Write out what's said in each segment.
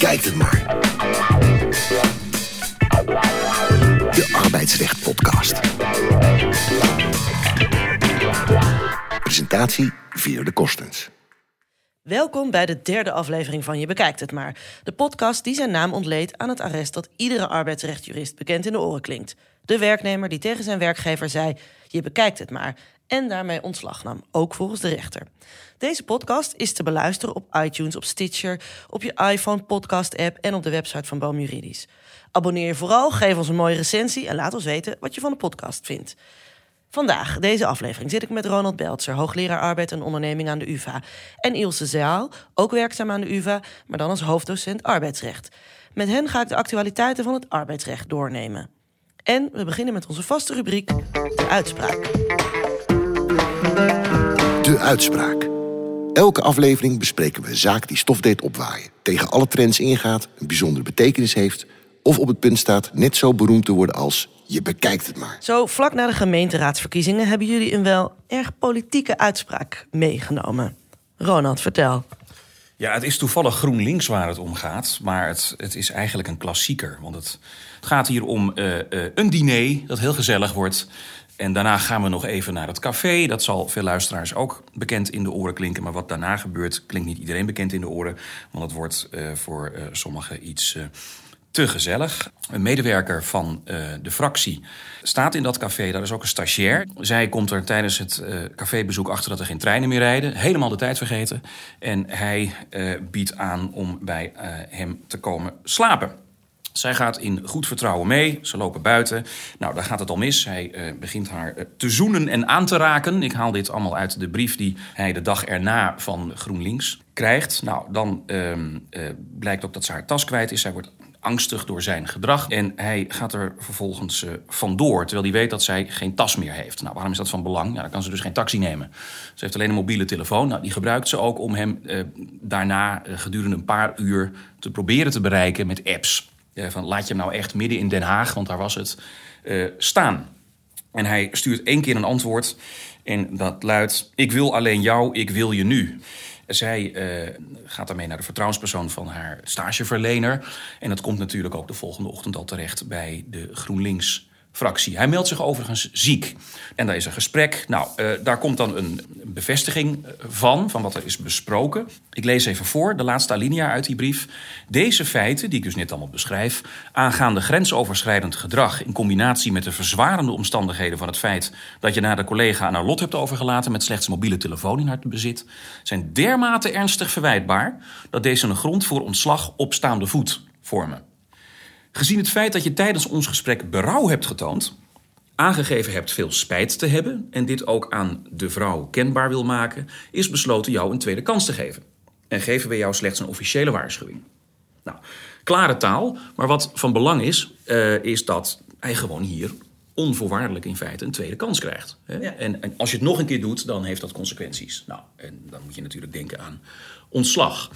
bekijkt het maar. De Arbeidsrecht Podcast. Presentatie Veer de Kostens. Welkom bij de derde aflevering van Je Bekijkt het maar. De podcast die zijn naam ontleed aan het arrest dat iedere arbeidsrechtjurist bekend in de oren klinkt. De werknemer die tegen zijn werkgever zei: Je bekijkt het maar. En daarmee ontslag nam, ook volgens de rechter. Deze podcast is te beluisteren op iTunes, op Stitcher, op je iPhone podcast-app en op de website van Boom Juridisch. Abonneer je vooral, geef ons een mooie recensie en laat ons weten wat je van de podcast vindt. Vandaag, deze aflevering, zit ik met Ronald Beltzer, hoogleraar arbeid en onderneming aan de UvA. En Ilse Zaal, ook werkzaam aan de UvA, maar dan als hoofddocent arbeidsrecht. Met hen ga ik de actualiteiten van het arbeidsrecht doornemen. En we beginnen met onze vaste rubriek, de uitspraak. De uitspraak. Elke aflevering bespreken we een zaak die stof deed opwaaien, tegen alle trends ingaat, een bijzondere betekenis heeft of op het punt staat net zo beroemd te worden als je bekijkt het maar. Zo vlak na de gemeenteraadsverkiezingen hebben jullie een wel erg politieke uitspraak meegenomen. Ronald, vertel. Ja, het is toevallig GroenLinks waar het om gaat. Maar het, het is eigenlijk een klassieker. Want het, het gaat hier om uh, uh, een diner dat heel gezellig wordt. En daarna gaan we nog even naar het café. Dat zal veel luisteraars ook bekend in de oren klinken. Maar wat daarna gebeurt, klinkt niet iedereen bekend in de oren. Want het wordt uh, voor sommigen iets te gezellig. Een medewerker van de fractie staat in dat café. Daar is ook een stagiair. Zij komt er tijdens het cafébezoek achter dat er geen treinen meer rijden. Helemaal de tijd vergeten. En hij biedt aan om bij hem te komen slapen. Zij gaat in goed vertrouwen mee. Ze lopen buiten. Nou, daar gaat het al mis. Hij uh, begint haar uh, te zoenen en aan te raken. Ik haal dit allemaal uit de brief die hij de dag erna van GroenLinks krijgt. Nou, dan uh, blijkt ook dat ze haar tas kwijt is. Zij wordt angstig door zijn gedrag. En hij gaat er vervolgens vandoor, terwijl hij weet dat zij geen tas meer heeft. Nou, waarom is dat van belang? Ja, dan kan ze dus geen taxi nemen. Ze heeft alleen een mobiele telefoon. Nou, die gebruikt ze ook om hem daarna gedurende een paar uur te proberen te bereiken met apps. Van laat je hem nou echt midden in Den Haag, want daar was het, staan. En hij stuurt één keer een antwoord en dat luidt... ik wil alleen jou, ik wil je nu. Zij uh, gaat daarmee naar de vertrouwenspersoon van haar stageverlener. En dat komt natuurlijk ook de volgende ochtend al terecht bij de GroenLinks fractie. Hij meldt zich overigens ziek. En daar is een gesprek. Nou, uh, daar komt dan een bevestiging van, van wat er is besproken. Ik lees even voor, de laatste alinea uit die brief. Deze feiten, die ik dus net allemaal beschrijf... aangaande grensoverschrijdend gedrag... in combinatie met de verzwarende omstandigheden van het feit... dat je naar de collega aan haar lot hebt overgelaten... met slechts mobiele telefoon in haar bezit... zijn dermate ernstig verwijtbaar... dat deze een grond voor ontslag op staande voet vormen. Gezien het feit dat je tijdens ons gesprek berouw hebt getoond, aangegeven hebt veel spijt te hebben en dit ook aan de vrouw kenbaar wil maken, is besloten jou een tweede kans te geven. En geven we jou slechts een officiële waarschuwing. Nou, klare taal, maar wat van belang is, uh, is dat hij gewoon hier onvoorwaardelijk in feite een tweede kans krijgt. Hè? Ja. En, en, als je het nog een keer doet, dan heeft dat consequenties. Nou, en dan moet je natuurlijk denken aan ontslag.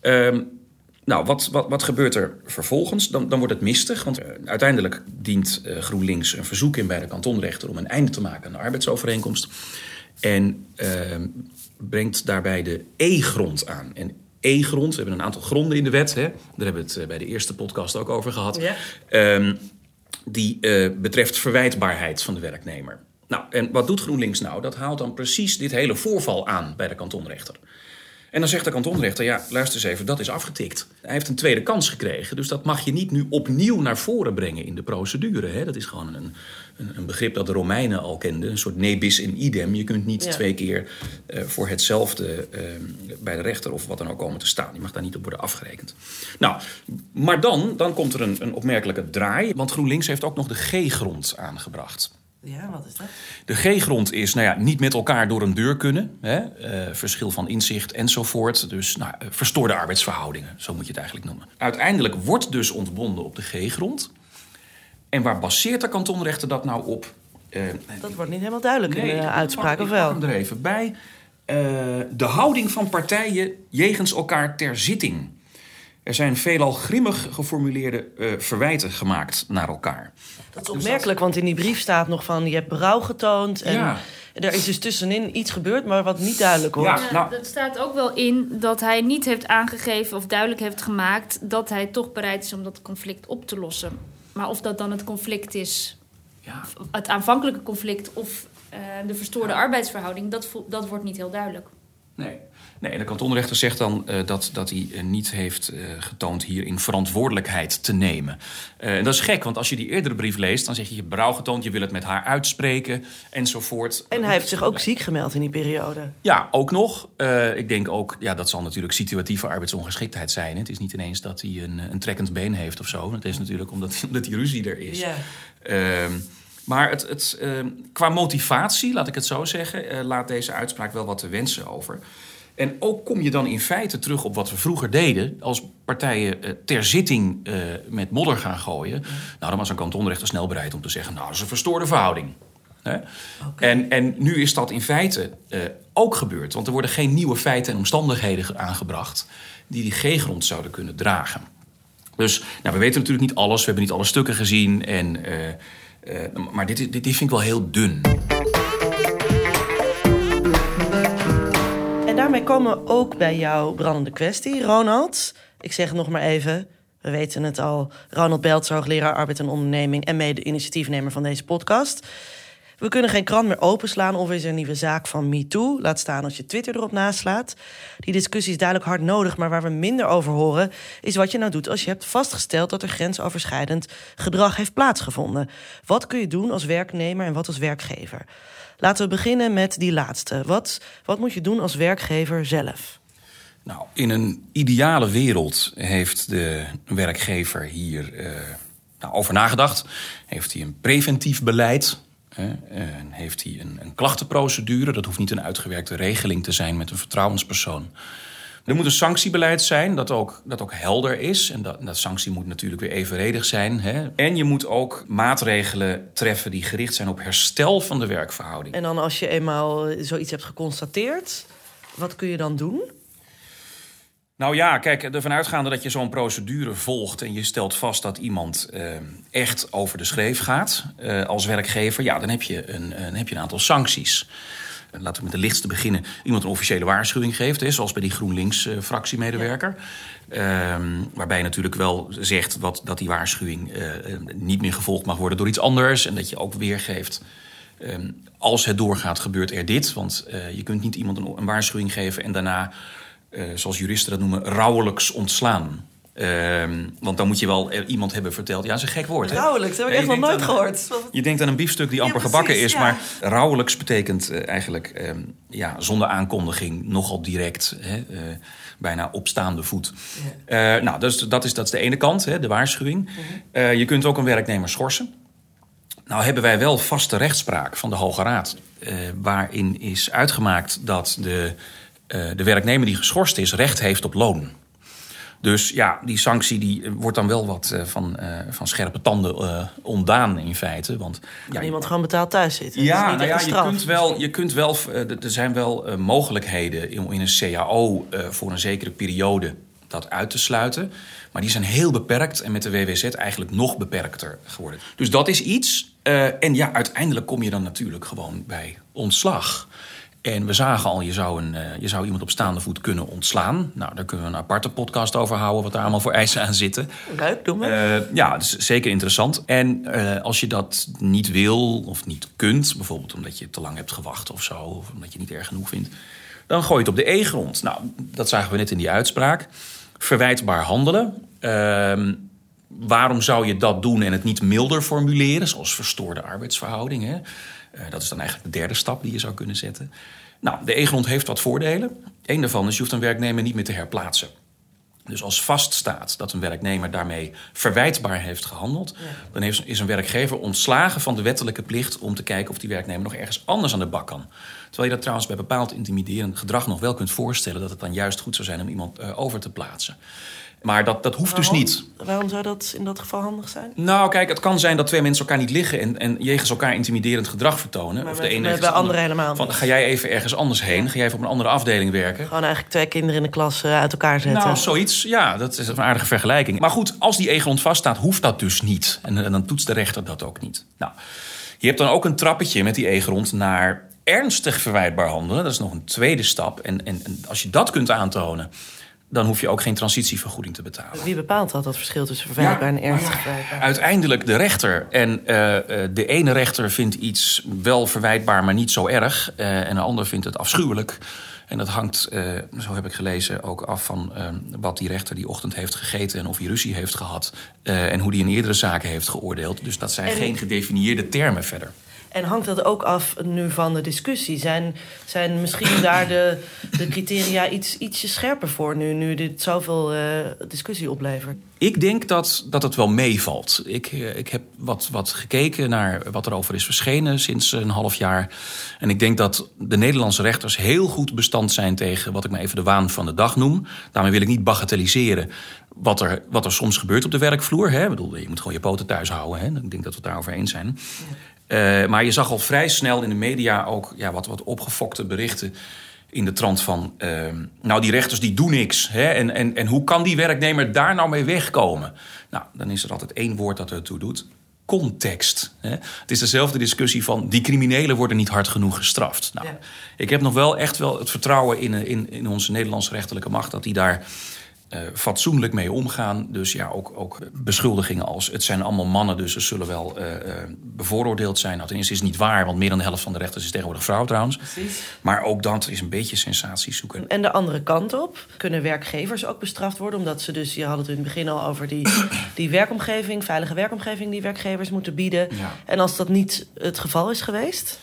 Um, nou, wat, wat, wat gebeurt er vervolgens? Dan, dan wordt het mistig, want uh, uiteindelijk dient uh, GroenLinks een verzoek in bij de kantonrechter om een einde te maken aan de arbeidsovereenkomst. En uh, brengt daarbij de E-grond aan. En E-grond, we hebben een aantal gronden in de wet, hè? daar hebben we het uh, bij de eerste podcast ook over gehad. Ja. Um, die betreft verwijtbaarheid van de werknemer. Nou, en wat doet GroenLinks nou? Dat haalt dan precies dit hele voorval aan bij de kantonrechter. En dan zegt de kantonrechter, ja, luister eens even, dat is afgetikt. Hij heeft een tweede kans gekregen, dus dat mag je niet nu opnieuw naar voren brengen in de procedure. Hè? Dat is gewoon een, een, een, begrip dat de Romeinen al kenden, een soort ne bis in idem. Je kunt niet ja. twee keer uh, voor hetzelfde uh, bij de rechter of wat dan ook komen te staan. Je mag daar niet op worden afgerekend. Nou, maar dan, dan komt er een, een opmerkelijke draai, want GroenLinks heeft ook nog de G-grond aangebracht. Ja, wat is dat? De G-grond is nou ja, niet met elkaar door een deur kunnen. Hè? Uh, verschil van inzicht enzovoort. Dus nou, verstoorde arbeidsverhoudingen, zo moet je het eigenlijk noemen. Uiteindelijk wordt dus ontbonden op de G-grond. En waar baseert de kantonrechter dat nou op? Uh, dat wordt niet helemaal duidelijk nee, in de uitspraak, of wel? Ik hem er even bij. Uh, de houding van partijen jegens elkaar ter zitting. Er zijn veelal grimmig geformuleerde uh, verwijten gemaakt naar elkaar. Dat is opmerkelijk, want in die brief staat nog van... je hebt berouw getoond en ja. er is dus tussenin iets gebeurd... maar wat niet duidelijk wordt. Ja, nou, dat staat ook wel in dat hij niet heeft aangegeven of duidelijk heeft gemaakt... dat hij toch bereid is om dat conflict op te lossen. Maar of dat dan het conflict is, ja. het aanvankelijke conflict... of uh, de verstoorde arbeidsverhouding, dat, dat wordt niet heel duidelijk. Nee. Nee, de kantonrechter zegt dan uh, dat, dat hij uh, niet heeft uh, getoond hierin verantwoordelijkheid te nemen. en dat is gek, want als je die eerdere brief leest, dan zeg je je berouw getoond, je wil het met haar uitspreken enzovoort. En hij heeft zich ook ziek gemeld in die periode. Ja, ook nog. ik denk ook, ja, dat zal natuurlijk situatieve arbeidsongeschiktheid zijn. Het is niet ineens dat hij een, een trekkend been heeft of zo. Het is natuurlijk omdat, omdat die ruzie er is. Ja. Ehm, maar het, het, ehm, qua motivatie, laat ik het zo zeggen, laat deze uitspraak wel wat te wensen over. En ook kom je dan in feite terug op wat we vroeger deden. Als partijen eh, ter zitting uh, met modder gaan gooien. Nou, dan was een kantonrechter snel bereid om te zeggen: Nou, dat is een verstoorde verhouding. Hè? Okay. En, en nu is dat in feite uh, ook gebeurd. Want er worden geen nieuwe feiten en omstandigheden aangebracht. die die G-grond zouden kunnen dragen. Dus nou, we weten natuurlijk niet alles. We hebben niet alle stukken gezien. En, maar dit, dit, dit vind ik wel heel dun. Daarmee komen we ook bij jouw brandende kwestie, Ronald. Ik zeg nog maar even. We weten het al. Ronald Beltz, hoogleraar arbeid en onderneming... en mede-initiatiefnemer van deze podcast. We kunnen geen krant meer openslaan of is er een nieuwe zaak van MeToo. Laat staan als je Twitter erop naslaat. Die discussie is duidelijk hard nodig, maar waar we minder over horen... is wat je nou doet als je hebt vastgesteld... dat er grensoverschrijdend gedrag heeft plaatsgevonden. Wat kun je doen als werknemer en wat als werkgever? Laten we beginnen met die laatste. Wat, wat moet je doen als werkgever zelf? Nou, in een ideale wereld heeft de werkgever hier uh, nou, over nagedacht. Heeft hij een preventief beleid? en heeft hij een, een klachtenprocedure? Dat hoeft niet een uitgewerkte regeling te zijn met een vertrouwenspersoon. Er moet een sanctiebeleid zijn dat ook, dat ook helder is. En dat, dat sanctie moet natuurlijk weer evenredig zijn. Hè? En je moet ook maatregelen treffen die gericht zijn op herstel van de werkverhouding. En dan als je eenmaal zoiets hebt geconstateerd, wat kun je dan doen? Nou ja, kijk, ervan uitgaande dat je zo'n procedure volgt en je stelt vast dat iemand uh, echt over de schreef gaat uh, als werkgever, ja, dan heb je een, dan heb je een aantal sancties laten we met de lichtste beginnen, iemand een officiële waarschuwing geeft. Hè, zoals bij die GroenLinks-fractiemedewerker. Uh, um, waarbij je natuurlijk wel zegt wat, dat die waarschuwing uh, niet meer gevolgd mag worden door iets anders. En dat je ook weergeeft. Um, als het doorgaat, gebeurt er dit. Want uh, je kunt niet iemand een, een waarschuwing geven en daarna, uh, zoals juristen dat noemen, rouwelijks ontslaan. Ehm, want dan moet je wel iemand hebben verteld. Ja, dat is een gek woord. Rouwelijks, dat heb ik echt nog nooit gehoord. Je denkt aan een biefstuk die amper gebakken is. Maar rouwelijks betekent uh, eigenlijk um, ja, zonder aankondiging, nogal direct. Hè, uh, bijna opstaande voet. Ja. Uh, nou, dus, dat, is, dat is de ene kant, hè, de waarschuwing. Mhm. je kunt ook een werknemer schorsen. Nou hebben wij wel vaste rechtspraak van de Hoge Raad. waarin is uitgemaakt dat de, de werknemer die geschorst is recht heeft op loon. Dus ja, die sanctie die wordt dan wel wat uh, van, uh, van scherpe tanden ontdaan in feite. Want ja, iemand gewoon betaald thuis zitten. Ja, nou ja je, kunt wel, je kunt wel, er zijn wel mogelijkheden in, in, een CAO voor een zekere periode dat uit te sluiten. Maar die zijn heel beperkt en met de WWZ eigenlijk nog beperkter geworden. Dus dat is iets. en ja, uiteindelijk kom je dan natuurlijk gewoon bij ontslag. En we zagen al, je zou, een, uh, je zou iemand op staande voet kunnen ontslaan. Nou, daar kunnen we een aparte podcast over houden, wat daar allemaal voor eisen aan zitten. Leuk, doen we. Uh, ja, dat is zeker interessant. En uh, als je dat niet wil of niet kunt, bijvoorbeeld omdat je te lang hebt gewacht of zo, of omdat je niet erg genoeg vindt, dan gooi je het op de E-grond. Nou, dat zagen we net in die uitspraak. Verwijtbaar handelen. Ehm, waarom zou je dat doen en het niet milder formuleren, zoals verstoorde arbeidsverhoudingen? Uh, dat is dan eigenlijk de derde stap die je zou kunnen zetten. Nou, de E-grond heeft wat voordelen. Eén daarvan is, je hoeft een werknemer niet meer te herplaatsen. Dus als vaststaat dat een werknemer daarmee verwijtbaar heeft gehandeld, ja. dan heeft, is een werkgever ontslagen van de wettelijke plicht om te kijken of die werknemer nog ergens anders aan de bak kan. Terwijl je dat trouwens bij bepaald intimiderend gedrag nog wel kunt voorstellen dat het dan juist goed zou zijn om iemand uh, over te plaatsen. Maar dat, dat hoeft dus niet. Waarom zou dat in dat geval handig zijn? Nou, kijk, het kan zijn dat twee mensen elkaar niet liggen en, en jegens elkaar intimiderend gedrag vertonen. Maar of met- de ene bij anderen helemaal Van, ga jij even ergens anders heen? Ga jij even op een andere afdeling werken? Gewoon eigenlijk twee kinderen in de klas eh, uit elkaar zetten. Nou, zoiets. Ja, dat is een aardige vergelijking. Maar goed, als die egelhond vaststaat, hoeft dat dus niet. En, en dan toetst de rechter dat ook niet. Nou, je hebt dan ook een trappetje met die egelhond naar ernstig verwijtbaar handelen. Dat is nog een tweede stap. En, en, en als je dat kunt aantonen, dan hoef je ook geen transitievergoeding te betalen. Wie bepaalt dat, dat verschil tussen verwijtbaar en ernstig verwijtbaar? Uiteindelijk de rechter. En eh, eh, de ene rechter vindt iets wel verwijtbaar, maar niet zo erg. Eh, en de ander vindt het afschuwelijk. En dat hangt, eh, zo heb ik gelezen, ook af van wat die rechter die ochtend heeft gegeten en of hij ruzie heeft gehad. eh, en hoe die in eerdere zaken heeft geoordeeld. Dus dat zijn En- geen gedefinieerde termen verder. En hangt dat ook af nu van de discussie? Zijn, zijn misschien daar de, de criteria iets, ietsje scherper voor nu, nu dit zoveel eh, discussie oplevert? Ik denk dat, dat het wel meevalt. Ik, eh, ik heb wat, wat gekeken naar wat er over is verschenen sinds een half jaar. En ik denk dat de Nederlandse rechters heel goed bestand zijn tegen wat ik maar even de waan van de dag noem. Daarmee wil ik niet bagatelliseren wat er, wat er soms gebeurt op de werkvloer. Hè? Ik bedoel, je moet gewoon je poten thuis houden. Hè? Ik denk dat we het daarover eens zijn. Eh, maar je zag al vrij snel in de media ook ja, wat, wat opgefokte berichten in de trant van... eh, nou, die rechters die doen niks. Hè? En, en, en hoe kan die werknemer daar nou mee wegkomen? Nou, dan is er altijd één woord dat ertoe doet. Context. Hè? Het is dezelfde discussie van... die criminelen worden niet hard genoeg gestraft. Nou, Ja. Ik heb nog wel echt wel het vertrouwen in, eh, in, in onze Nederlandse rechterlijke macht... dat die daar eh, fatsoenlijk mee omgaan. Dus ja, ook, ook beschuldigingen als het zijn allemaal mannen, dus ze zullen wel eh, eh, bevooroordeeld zijn. Nou, ten eerste is het niet waar, want meer dan de helft van de rechters is tegenwoordig vrouw trouwens. Precies. Maar ook dat is een beetje sensatie zoeken. En de andere kant op, kunnen werkgevers ook bestraft worden? Omdat ze dus, je had het in het begin al over die, die werkomgeving, veilige werkomgeving die werkgevers moeten bieden. Ja. En als dat niet het geval is geweest?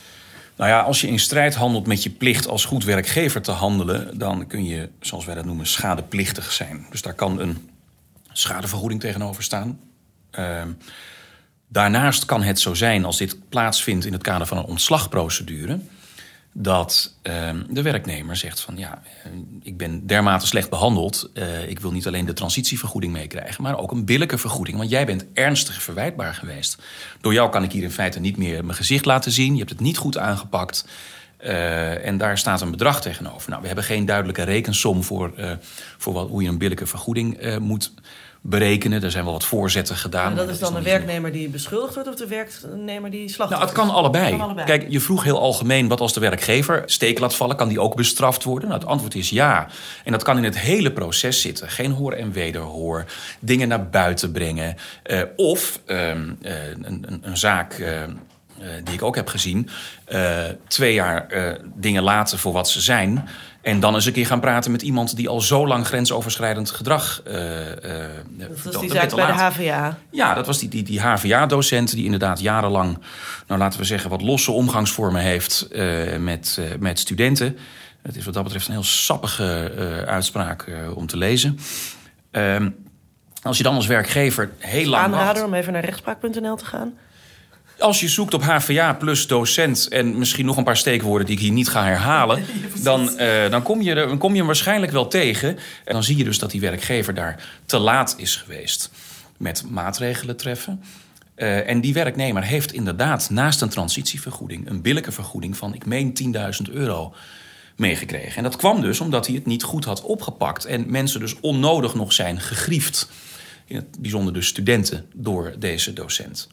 Nou ja, als je in strijd handelt met je plicht als goed werkgever te handelen, dan kun je, zoals wij dat noemen, schadeplichtig zijn. Dus daar kan een schadevergoeding tegenover staan. Ehm, daarnaast kan het zo zijn, als dit plaatsvindt in het kader van een ontslagprocedure, dat ehm, de werknemer zegt van ja, eh, ik ben dermate slecht behandeld, eh, ik wil niet alleen de transitievergoeding meekrijgen, maar ook een billijke vergoeding, want jij bent ernstig verwijtbaar geweest. Door jou kan ik hier in feite niet meer mijn gezicht laten zien, je hebt het niet goed aangepakt. eh, en daar staat een bedrag tegenover. Nou, we hebben geen duidelijke rekensom voor, voor wat, hoe je een billijke vergoeding moet berekenen. Er zijn wel wat voorzetten gedaan. En maar dat is dan de niet genoeg. werknemer die beschuldigd wordt of de werknemer die slachtoffer Nou, het kan allebei. Kan allebei. Kijk, je vroeg heel algemeen wat als de werkgever steek laat vallen, kan die ook bestraft worden? Nou, het antwoord is ja. En dat kan in het hele proces zitten. Geen hoor en wederhoor, dingen naar buiten brengen. eh, of ehm, eh, een, een, een zaak. eh, eh, die ik ook heb gezien, eh, twee jaar eh, dingen laten voor wat ze zijn. En dan eens een keer gaan praten met iemand die al zo lang grensoverschrijdend gedrag. eh, eh, Dat was die zaak bij de. HVA. Ja, dat was die, die, die HVA-docent die inderdaad jarenlang, nou laten we zeggen, wat losse omgangsvormen heeft eh, met, eh, met studenten. Het is wat dat betreft een heel sappige eh, uitspraak eh, om te lezen. Ehm, als je dan als werkgever heel lang wacht, Aanrader om even naar rechtspraak.nl te gaan. Als je zoekt op HVA plus docent en misschien nog een paar steekwoorden die ik hier niet ga herhalen, dan, eh, dan, kom je, er- dan kom je hem waarschijnlijk wel tegen. En dan zie je dus dat die werkgever daar te laat is geweest met maatregelen treffen. Eh, en die werknemer heeft inderdaad naast een transitievergoeding een billijke vergoeding van, ik meen, 10.000 euro meegekregen. En dat kwam dus omdat hij het niet goed had opgepakt en mensen dus onnodig nog zijn gegriefd. In het bijzonder dus studenten door deze docent.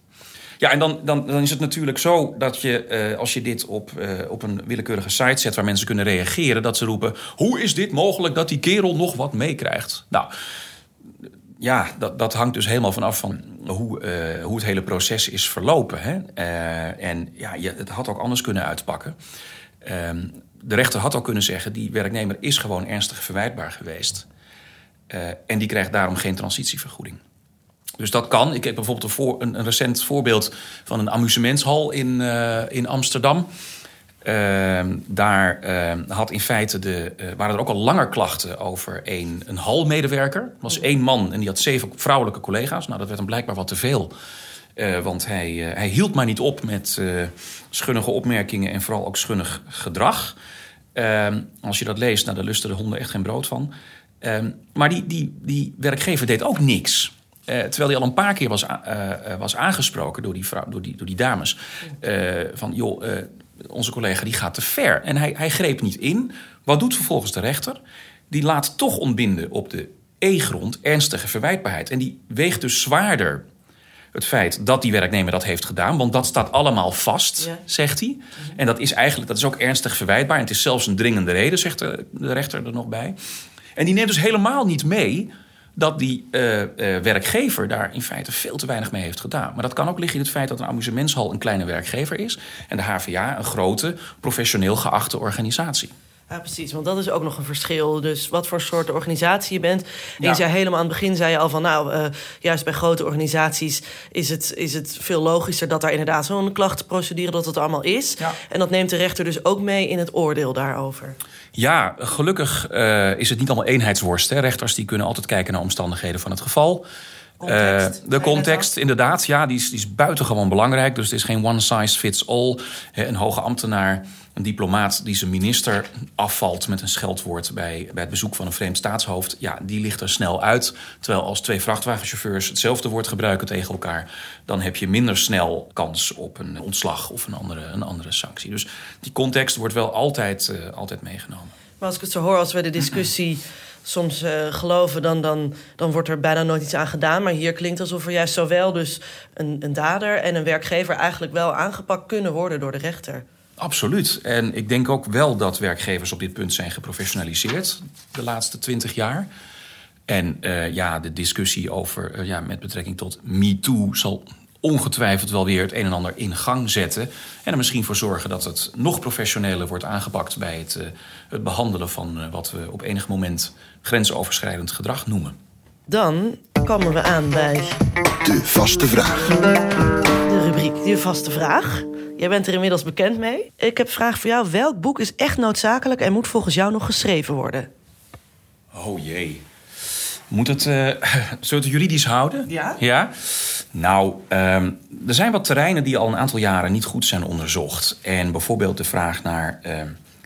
Ja, en dan, dan, dan is het natuurlijk zo dat je, eh, als je dit op, eh, op een willekeurige site zet waar mensen kunnen reageren, dat ze roepen: hoe is dit mogelijk dat die kerel nog wat meekrijgt? Nou, ja, dat, dat hangt dus helemaal vanaf van hoe, eh, hoe het hele proces is verlopen. Hè? En ja, je, het had ook anders kunnen uitpakken. Ehm, de rechter had ook kunnen zeggen: die werknemer is gewoon ernstig verwijtbaar geweest. En die krijgt daarom geen transitievergoeding. Dus dat kan. Ik heb bijvoorbeeld een, voor, een, een recent voorbeeld van een amusementshal in, eh, in Amsterdam. Ehm, daar ehm, had in feite de, eh, waren er ook al langer klachten over een, een halmedewerker. Er was één man en die had zeven vrouwelijke collega's. Nou, dat werd hem blijkbaar wat te veel. Eh, want hij, hij hield maar niet op met schunnige opmerkingen en vooral ook schunnig gedrag. Ehm, als je dat leest, nou, daar lusten de honden echt geen brood van. Maar die, die, die werkgever deed ook niks. Uh, terwijl hij al een paar keer was, uh, was aangesproken door die, vrouw, door die, door die dames. van joh, onze collega die gaat te ver. En hij, hij greep niet in. Wat doet vervolgens de rechter? Die laat toch ontbinden op de E-grond ernstige verwijtbaarheid. En die weegt dus zwaarder het feit dat die werknemer dat heeft gedaan. Want dat staat allemaal vast, zegt hij. En dat is eigenlijk dat is ook ernstig verwijtbaar. En het is zelfs een dringende reden, zegt de, de rechter er nog bij. En die neemt dus helemaal niet mee dat die uh, uh, werkgever daar in feite veel te weinig mee heeft gedaan. Maar dat kan ook liggen in het feit dat een amusementshal een kleine werkgever is en de HVA een grote, professioneel geachte organisatie. Ja, precies. Want dat is ook nog een verschil. Dus wat voor soort organisatie je bent. En je zei helemaal aan het begin zei je al van... nou, uh, juist bij grote organisaties is het, is het veel logischer... dat daar inderdaad zo'n klachtenprocedure dat het allemaal is. Ja. En dat neemt de rechter dus ook mee in het oordeel daarover. Ja, gelukkig uh, is het niet allemaal eenheidsworst. Hè. Rechters die kunnen altijd kijken naar omstandigheden van het geval... Context, uh, de context, inderdaad, ja, die is, die is buitengewoon belangrijk. Dus het is geen one size fits all. Een hoge ambtenaar een diplomaat die zijn minister afvalt met een scheldwoord bij, bij het bezoek van een vreemd staatshoofd, ja, die ligt er snel uit. Terwijl als twee vrachtwagenchauffeurs hetzelfde woord gebruiken tegen elkaar, dan heb je minder snel kans op een ontslag of een andere, een andere sanctie. Dus die context wordt wel altijd, uh, altijd meegenomen. Maar als ik het zo hoor, als we de discussie soms uh, geloven, dan, dan, dan wordt er bijna nooit iets aan gedaan. Maar hier klinkt alsof er juist zowel dus een, een dader en een werkgever eigenlijk wel aangepakt kunnen worden door de rechter. Absoluut. En ik denk ook wel dat werkgevers op dit punt zijn geprofessionaliseerd de laatste twintig jaar. En uh, ja, de discussie over, uh, ja, met betrekking tot MeToo zal ongetwijfeld wel weer het een en ander in gang zetten. En er misschien voor zorgen dat het nog professioneler wordt aangepakt bij het, uh, het behandelen van wat we op enig moment grensoverschrijdend gedrag noemen. Dan komen we aan bij. De vaste vraag. De rubriek De vaste vraag. Jij bent er inmiddels bekend mee. Ik heb een vraag voor jou. Welk boek is echt noodzakelijk en moet volgens jou nog geschreven worden? Oh jee. Moet het, uh, zullen het juridisch houden? Ja. Ja? Nou, um, er zijn wat terreinen die al een aantal jaren niet goed zijn onderzocht. En bijvoorbeeld de vraag naar... Uh,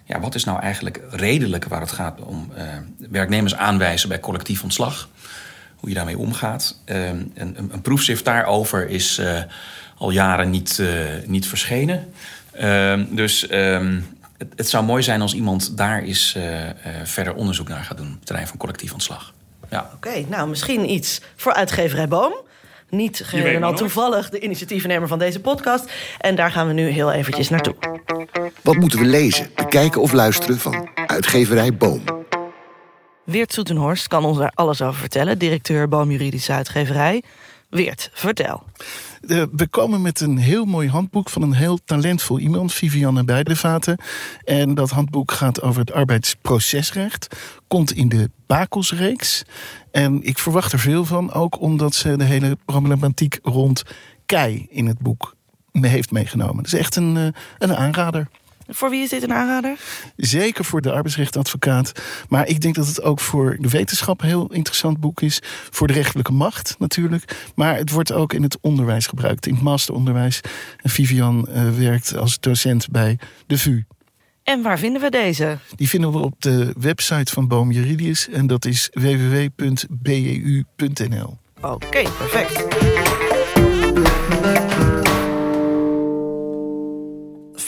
ja, wat is nou eigenlijk redelijk waar het gaat om uh, werknemers aanwijzen bij collectief ontslag? Hoe je daarmee omgaat. een, een, een proefschrift daarover is al jaren niet, uh, niet verschenen. Uh, dus um, het, het, zou mooi zijn als iemand daar eens uh, verder onderzoek naar gaat doen op het terrein van collectief ontslag. Ja. Oké, okay, nou misschien iets voor uitgeverij Boom. Niet geheel en al toevallig de initiatiefnemer van deze podcast. En daar gaan we nu heel eventjes naartoe. Wat moeten we lezen, bekijken of luisteren van uitgeverij Boom? Weert Soetenhorst kan ons daar alles over vertellen. Directeur Boom Juridische Uitgeverij. Weert, vertel. we komen met een heel mooi handboek van een heel talentvol iemand, Vivianne Bijdevaten. En dat handboek gaat over het arbeidsprocesrecht. Komt in de Bakelsreeks. En ik verwacht er veel van, ook omdat ze de hele problematiek rond kei in het boek heeft meegenomen. Dat is echt een, eh, een aanrader. Voor wie is dit een aanrader? Zeker voor de arbeidsrechtadvocaat. Maar ik denk dat het ook voor de wetenschap een heel interessant boek is. Voor de rechterlijke macht natuurlijk. Maar het wordt ook in het onderwijs gebruikt, in het masteronderwijs. En Vivian uh, werkt als docent bij de VU. En waar vinden we deze? Die vinden we op de website van Boom Juridius. En dat is www.beu.nl. Oké, okay, perfect.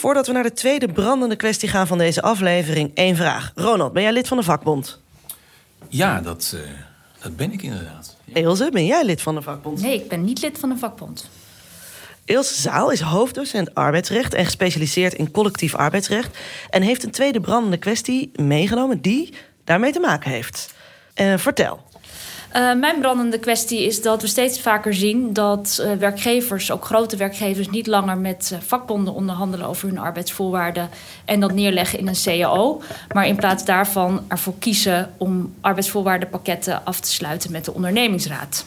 Voordat we naar de tweede brandende kwestie gaan van deze aflevering, één vraag. Ronald, ben jij lid van de vakbond? Ja, dat, uh, dat ben ik inderdaad. Ja. Ilse, ben jij lid van de vakbond? Nee, ik ben niet lid van de vakbond. Ilse Zaal is hoofddocent arbeidsrecht en gespecialiseerd in collectief arbeidsrecht. En heeft een tweede brandende kwestie meegenomen die daarmee te maken heeft. Uh, vertel. Uh, mijn brandende kwestie is dat we steeds vaker zien dat uh, werkgevers, ook grote werkgevers, niet langer met uh, vakbonden onderhandelen over hun arbeidsvoorwaarden en dat neerleggen in een CAO. Maar in plaats daarvan ervoor kiezen om arbeidsvoorwaardenpakketten af te sluiten met de ondernemingsraad.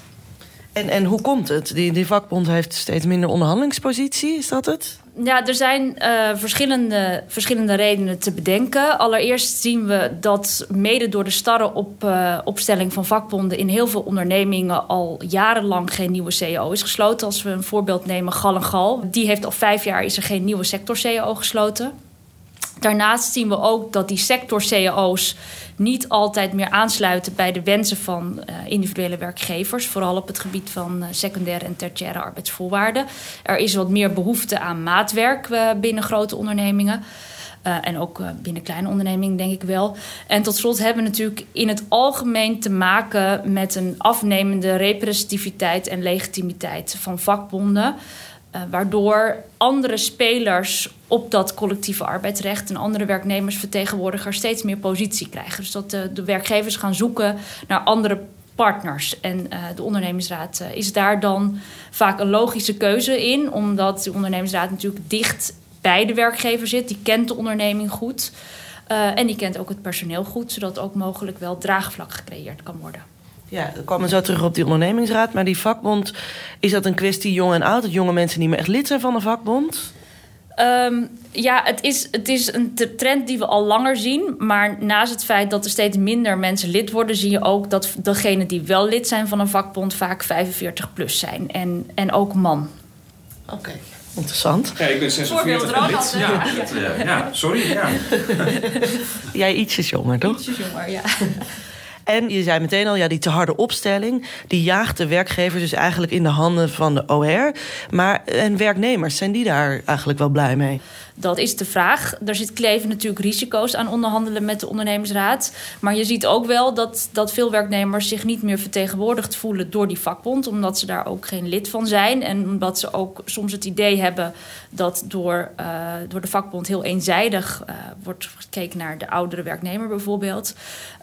En, en hoe komt het? Die, die vakbond heeft steeds minder onderhandelingspositie, is dat het? Ja, er zijn uh, verschillende, verschillende redenen te bedenken. Allereerst zien we dat mede door de starre op, uh, opstelling van vakbonden in heel veel ondernemingen al jarenlang geen nieuwe CEO is gesloten. Als we een voorbeeld nemen, Gal en Gal. Die heeft al vijf jaar is er geen nieuwe sector CEO gesloten. Daarnaast zien we ook dat die sector-cao's niet altijd meer aansluiten bij de wensen van uh, individuele werkgevers, vooral op het gebied van uh, secundaire en tertiaire arbeidsvoorwaarden. Er is wat meer behoefte aan maatwerk uh, binnen grote ondernemingen. en ook binnen kleine ondernemingen, denk ik wel. En tot slot hebben we natuurlijk in het algemeen te maken met een afnemende representativiteit en legitimiteit van vakbonden. Waardoor andere spelers op dat collectieve arbeidsrecht en andere werknemersvertegenwoordigers steeds meer positie krijgen. Dus dat de, de werkgevers gaan zoeken naar andere partners. En uh, de ondernemingsraad uh, is daar dan vaak een logische keuze in, omdat de ondernemingsraad natuurlijk dicht bij de werkgever zit. Die kent de onderneming goed. en die kent ook het personeel goed, zodat ook mogelijk wel draagvlak gecreëerd kan worden. Ja, we komen zo terug op die ondernemingsraad. Maar die vakbond, is dat een kwestie jong en oud? Dat jonge mensen niet meer echt lid zijn van de vakbond? Um, ja, het is, het is een trend die we al langer zien. Maar naast het feit dat er steeds minder mensen lid worden, zie je ook dat degenen die wel lid zijn van een vakbond vaak 45 plus zijn. En, en ook man. Oké. Interessant. Ja, ik ben 46 lid. Ja, dat, uh, ja, sorry. Ja. Jij ietsjes jonger, toch? Ietsjes jonger, ja. En je zei meteen al, ja, die te harde opstelling... die jaagt de werkgevers dus eigenlijk in de handen van de OR. Maar en werknemers, zijn die daar eigenlijk wel blij mee? Dat is de vraag. Er zit kleven natuurlijk risico's aan onderhandelen met de ondernemingsraad. Maar je ziet ook wel dat, dat veel werknemers zich niet meer vertegenwoordigd voelen door die vakbond. Omdat ze daar ook geen lid van zijn. En omdat ze ook soms het idee hebben dat door, uh, door de vakbond heel eenzijdig uh, wordt gekeken naar de oudere werknemer bijvoorbeeld.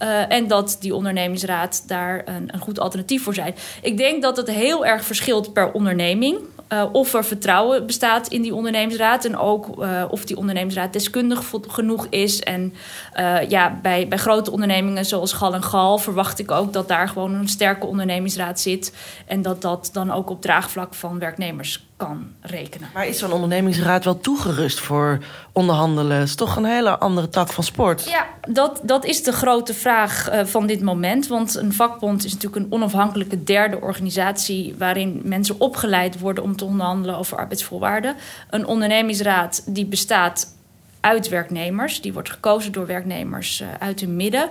Uh, en dat die ondernemingsraad daar een, een goed alternatief voor zijn. Ik denk dat het heel erg verschilt per onderneming. Of er vertrouwen bestaat in die ondernemingsraad. En ook of die ondernemingsraad deskundig genoeg is. En ja, bij, bij grote ondernemingen zoals Gal en Gal verwacht ik ook dat daar gewoon een sterke ondernemingsraad zit. En dat dat dan ook op draagvlak van werknemers kan rekenen. Maar is zo'n ondernemingsraad wel toegerust voor onderhandelen? Het is toch een hele andere tak van sport? Ja, dat, dat is de grote vraag uh, van dit moment. Want een vakbond is natuurlijk een onafhankelijke derde organisatie... waarin mensen opgeleid worden om te onderhandelen over arbeidsvoorwaarden. Een ondernemingsraad die bestaat uit werknemers. Die wordt gekozen door werknemers uh, uit hun midden.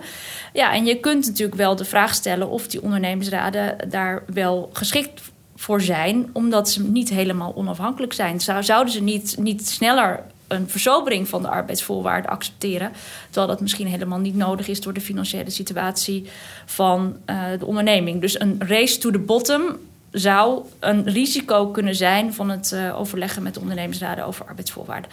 Ja, en je kunt natuurlijk wel de vraag stellen of die ondernemingsraden daar wel geschikt voor zijn, omdat ze niet helemaal onafhankelijk zijn. Zouden ze niet, niet sneller een versobering van de arbeidsvoorwaarden accepteren. Terwijl dat misschien helemaal niet nodig is door de financiële situatie van uh, de onderneming. Dus een race to the bottom zou een risico kunnen zijn van het uh, overleggen met de ondernemingsraden over arbeidsvoorwaarden.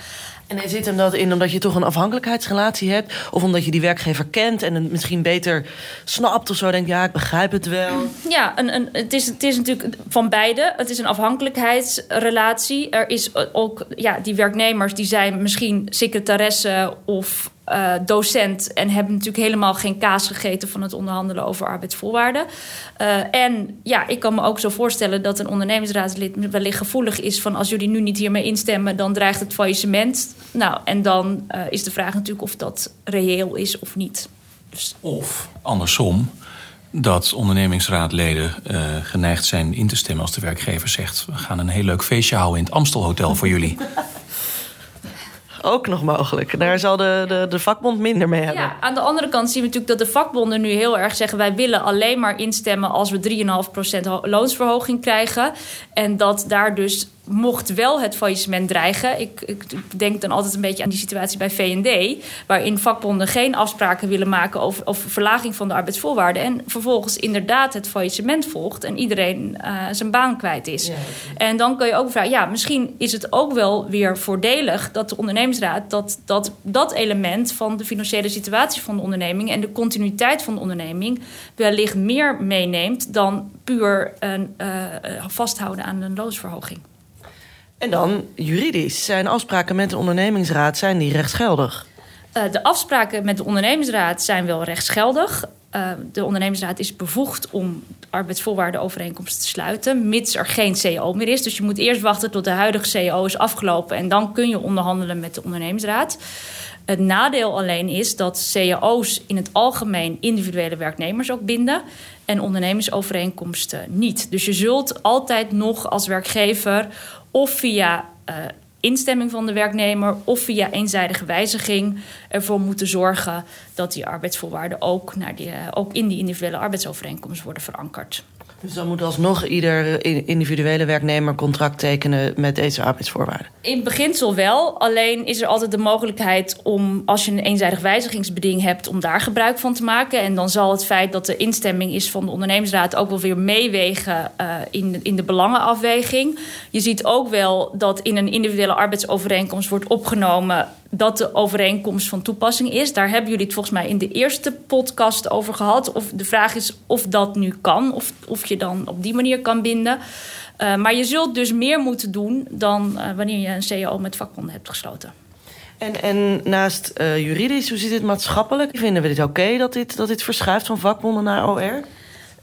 En zit hem dat in omdat je toch een afhankelijkheidsrelatie hebt? Of omdat je die werkgever kent en het misschien beter snapt of zo? Denkt, ja, ik begrijp het wel. Ja, een, een, het, is, het is natuurlijk van beide. Het is een afhankelijkheidsrelatie. Er is ook, ja, die werknemers die zijn misschien secretaresse of uh, docent en hebben natuurlijk helemaal geen kaas gegeten van het onderhandelen over arbeidsvoorwaarden. Uh, en ja, ik kan me ook zo voorstellen dat een ondernemingsraadslid wellicht gevoelig is van als jullie nu niet hiermee instemmen, dan dreigt het faillissement. Nou, en dan uh, is de vraag natuurlijk of dat reëel is of niet. Dus... Of andersom, dat ondernemingsraadleden geneigd zijn in te stemmen als de werkgever zegt: we gaan een heel leuk feestje houden in het Amstelhotel voor jullie. ook nog mogelijk. Daar zal de, de, de vakbond minder mee hebben. Ja, aan de andere kant zien we natuurlijk dat de vakbonden nu heel erg zeggen... wij willen alleen maar instemmen als we 3,5% loonsverhoging krijgen. En dat daar dus mocht wel het faillissement dreigen. Ik, ik, denk dan altijd een beetje aan die situatie bij VND, waarin vakbonden geen afspraken willen maken over, over verlaging van de arbeidsvoorwaarden. En vervolgens inderdaad het faillissement volgt en iedereen uh, zijn baan kwijt is. Ja, en dan kun je ook vragen: ja, misschien is het ook wel weer voordelig dat de ondernemingsraad dat, dat, dat element van de financiële situatie van de onderneming en de continuïteit van de onderneming wellicht meer meeneemt dan puur een, uh, vasthouden aan een loonsverhoging. En dan juridisch. Zijn afspraken met de ondernemingsraad zijn die rechtsgeldig? Uh, de afspraken met de ondernemingsraad zijn wel rechtsgeldig. Uh, de ondernemingsraad is bevoegd om arbeidsvoorwaardenovereenkomsten te sluiten, mits er geen CEO meer is. Dus je moet eerst wachten tot de huidige CEO is afgelopen en dan kun je onderhandelen met de ondernemingsraad. Het nadeel alleen is dat cao's in het algemeen individuele werknemers ook binden en ondernemersovereenkomsten niet. Dus je zult altijd nog als werkgever of via uh, instemming van de werknemer of via eenzijdige wijziging ervoor moeten zorgen dat die arbeidsvoorwaarden ook, naar die, ook in die individuele arbeidsovereenkomst worden verankerd. Dus dan moet alsnog ieder individuele werknemer contract tekenen met deze arbeidsvoorwaarden? In beginsel wel. Alleen is er altijd de mogelijkheid om, als je een eenzijdig wijzigingsbeding hebt, om daar gebruik van te maken. En dan zal het feit dat de instemming is van de ondernemingsraad ook wel weer meewegen uh, in, in de belangenafweging. Je ziet ook wel dat in een individuele arbeidsovereenkomst wordt opgenomen dat de overeenkomst van toepassing is. Daar hebben jullie het volgens mij in de eerste podcast over gehad. Of de vraag is of dat nu kan, of, of je dan op die manier kan binden. Uh, maar je zult dus meer moeten doen dan uh, wanneer je een CAO met vakbonden hebt gesloten. En, en naast uh, juridisch, hoe zit het maatschappelijk? Vinden we dit oké dat, dit, dat dit verschuift van vakbonden naar OR?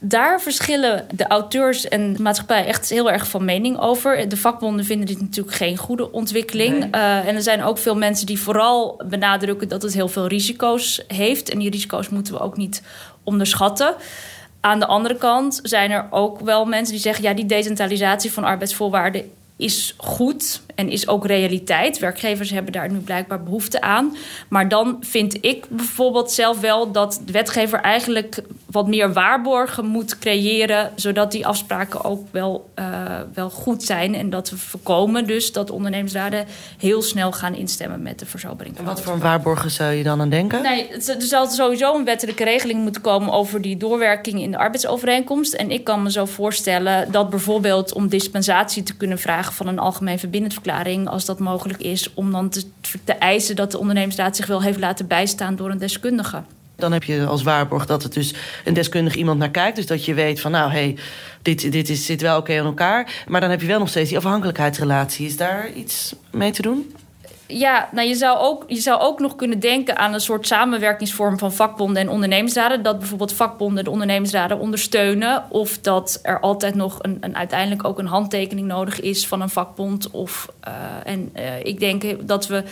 Daar verschillen de auteurs en de maatschappij echt heel erg van mening over. De vakbonden vinden dit natuurlijk geen goede ontwikkeling. Nee. Uh, en er zijn ook veel mensen die vooral benadrukken dat het heel veel risico's heeft. En die risico's moeten we ook niet onderschatten. Aan de andere kant zijn er ook wel mensen die zeggen: ja, die decentralisatie van arbeidsvoorwaarden is goed en is ook realiteit. Werkgevers hebben daar nu blijkbaar behoefte aan. Maar dan vind ik bijvoorbeeld zelf wel dat de wetgever eigenlijk wat meer waarborgen moet creëren, zodat die afspraken ook wel, uh, wel goed zijn. En dat we voorkomen dus dat ondernemingsraden heel snel gaan instemmen met de verzobering. En wat voor waarborgen zou je dan aan denken? Nee, er zal sowieso een wettelijke regeling moeten komen over die doorwerking in de arbeidsovereenkomst. En ik kan me zo voorstellen dat bijvoorbeeld om dispensatie te kunnen vragen van een algemeen verbindend als dat mogelijk is, om dan te, eisen dat de ondernemingsraad zich wel heeft laten bijstaan door een deskundige. Dan heb je als waarborg dat het dus een deskundig iemand naar kijkt. Dus dat je weet van nou, hé, hey, dit, dit is, zit wel oké aan elkaar. Maar dan heb je wel nog steeds die afhankelijkheidsrelatie. Is daar iets mee te doen? Ja, nou je zou, ook, je zou ook nog kunnen denken aan een soort samenwerkingsvorm van vakbonden en ondernemingsraden. Dat bijvoorbeeld vakbonden de ondernemingsraden ondersteunen. Of dat er altijd nog een, een uiteindelijk ook een handtekening nodig is van een vakbond. Of, uh, en uh, ik denk dat we.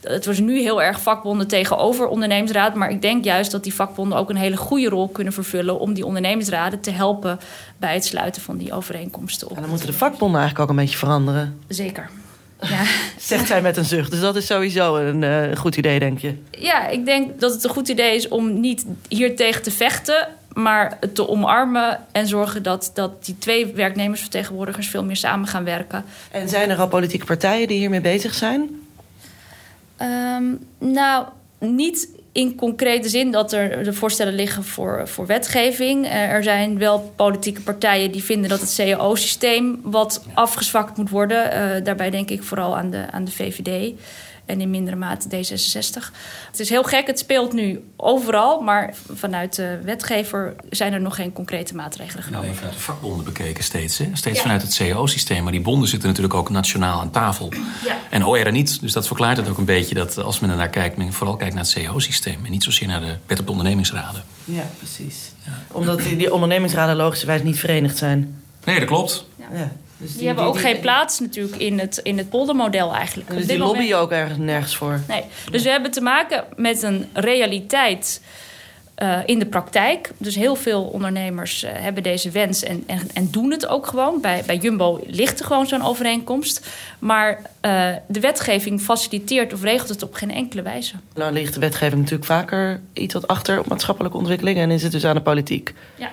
Het was nu heel erg vakbonden tegenover ondernemingsraad. Maar ik denk juist dat die vakbonden ook een hele goede rol kunnen vervullen. om die ondernemingsraden te helpen bij het sluiten van die overeenkomsten. En dan moeten de vakbonden eigenlijk ook een beetje veranderen. Zeker. Ja. Zegt zij met een zucht. Dus dat is sowieso een uh, goed idee, denk je? Ja, ik denk dat het een goed idee is om niet hier tegen te vechten, maar te omarmen en zorgen dat, dat die twee werknemersvertegenwoordigers veel meer samen gaan werken. En zijn er al politieke partijen die hiermee bezig zijn? Um, nou, niet in concrete zin dat er de voorstellen liggen voor, voor wetgeving. Er zijn wel politieke partijen die vinden dat het CAO-systeem wat afgezwakt moet worden. Uh, daarbij denk ik vooral aan de, aan de VVD en in mindere mate D66. Het is heel gek, het speelt nu overal, maar vanuit de wetgever zijn er nog geen concrete maatregelen genomen. Alleen vanuit de vakbonden bekeken steeds, hè? steeds ja. vanuit het CAO-systeem. Maar die bonden zitten natuurlijk ook nationaal aan tafel. Ja. En OR niet, dus dat verklaart het ook een beetje dat als men er naar kijkt, men vooral kijkt naar het CAO-systeem en niet zozeer naar de wet op de ondernemingsraden. Ja, precies. Ja. Omdat die, die ondernemingsraden logischerwijs niet verenigd zijn. Nee, dat klopt. Ja. Dus die, die, hebben ook die, geen plaats natuurlijk in het, in het poldermodel eigenlijk. Dus die lobby je ook ergens nergens voor. Nee. Dus we hebben te maken met een realiteit uh, in de praktijk. Dus heel veel ondernemers uh, hebben deze wens en, en, en, doen het ook gewoon. Bij, bij Jumbo ligt er gewoon zo'n overeenkomst. Maar uh, de wetgeving faciliteert of regelt het op geen enkele wijze. Nou ligt de wetgeving natuurlijk vaker iets wat achter op maatschappelijke ontwikkelingen... en is het dus aan de politiek. Ja.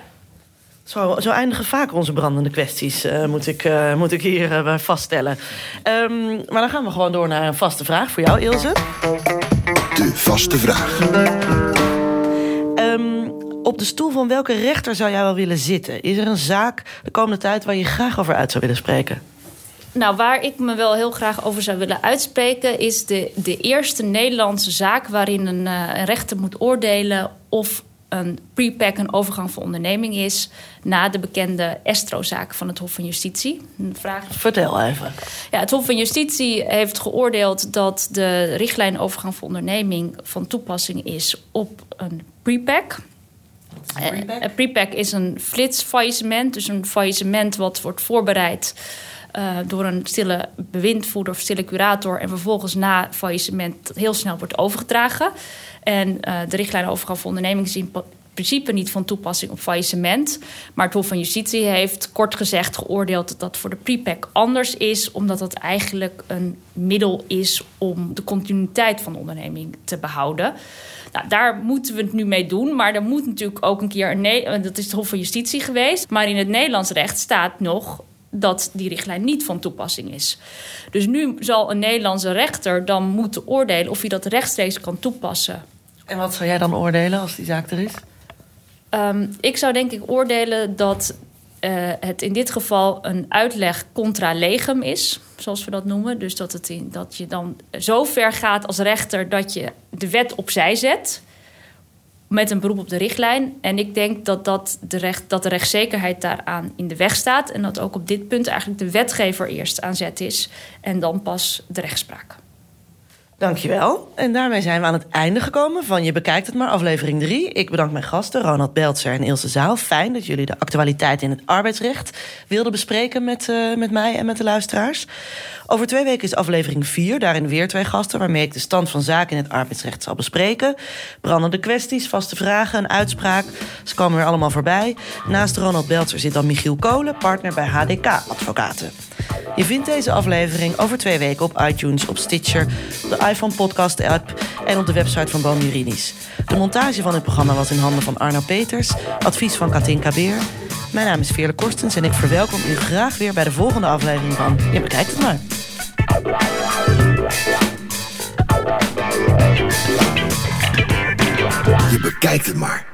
Zo, zo eindigen vaak onze brandende kwesties, uh, moet, ik, uh, moet ik hier uh, vaststellen. Um, maar dan gaan we gewoon door naar een vaste vraag voor jou, Ilse. De vaste vraag. Um, op de stoel van welke rechter zou jij wel willen zitten? Is er een zaak de komende tijd waar je graag over uit zou willen spreken? Nou, waar ik me wel heel graag over zou willen uitspreken, is de, de eerste Nederlandse zaak waarin een, een rechter moet oordelen of een prepack een overgang voor onderneming is na de bekende Estro-zaak van het Hof van Justitie. Een vraag... Vertel even. Ja, het Hof van Justitie heeft geoordeeld dat de richtlijn overgang voor onderneming van toepassing is op een prepack. Een prepack is een flitsfaillissement, dus een faillissement wat wordt voorbereid uh, door een stille bewindvoerder of stille curator en vervolgens na faillissement heel snel wordt overgedragen. En uh, de richtlijn overgang voor onderneming zien principe niet van toepassing op faillissement. Maar het Hof van Justitie heeft kort gezegd geoordeeld dat dat voor de prepack anders is, omdat het eigenlijk een middel is om de continuïteit van de onderneming te behouden. Nou, daar moeten we het nu mee doen. Maar er moet natuurlijk ook een keer een. Dat is het Hof van Justitie geweest. Maar in het Nederlands recht staat nog dat die richtlijn niet van toepassing is. Dus nu zal een Nederlandse rechter dan moeten oordelen of hij dat rechtstreeks kan toepassen. En wat zou jij dan oordelen als die zaak er is? Um, ik zou denk ik oordelen dat uh, het in dit geval een uitleg contra legem is, zoals we dat noemen. Dus dat, het in, dat je dan zo ver gaat als rechter dat je de wet opzij zet met een beroep op de richtlijn. En ik denk dat, dat, de, recht, dat de rechtszekerheid daaraan in de weg staat. En dat ook op dit punt eigenlijk de wetgever eerst aan zet is en dan pas de rechtspraak. Dankjewel. En daarmee zijn we aan het einde gekomen van Je Bekijkt het maar, aflevering 3. Ik bedank mijn gasten, Ronald Beltzer en Ilse Zaal. Fijn dat jullie de actualiteit in het arbeidsrecht wilden bespreken met, uh, met mij en met de luisteraars. Over twee weken is aflevering 4. Daarin weer twee gasten waarmee ik de stand van zaken in het arbeidsrecht zal bespreken. Brandende kwesties, vaste vragen, een uitspraak. Ze komen weer allemaal voorbij. Naast Ronald Beltzer zit dan Michiel Kolen, partner bij HDK Advocaten. Je vindt deze aflevering over twee weken op iTunes, op Stitcher, de iPhone Podcast app en op de website van Boom Juridisch. De montage van dit programma was in handen van Arno Peters, advies van Katinka Beer. Mijn naam is Veerle Korstens en ik verwelkom u graag weer bij de volgende aflevering van Je bekijkt het maar. Je bekijkt het maar.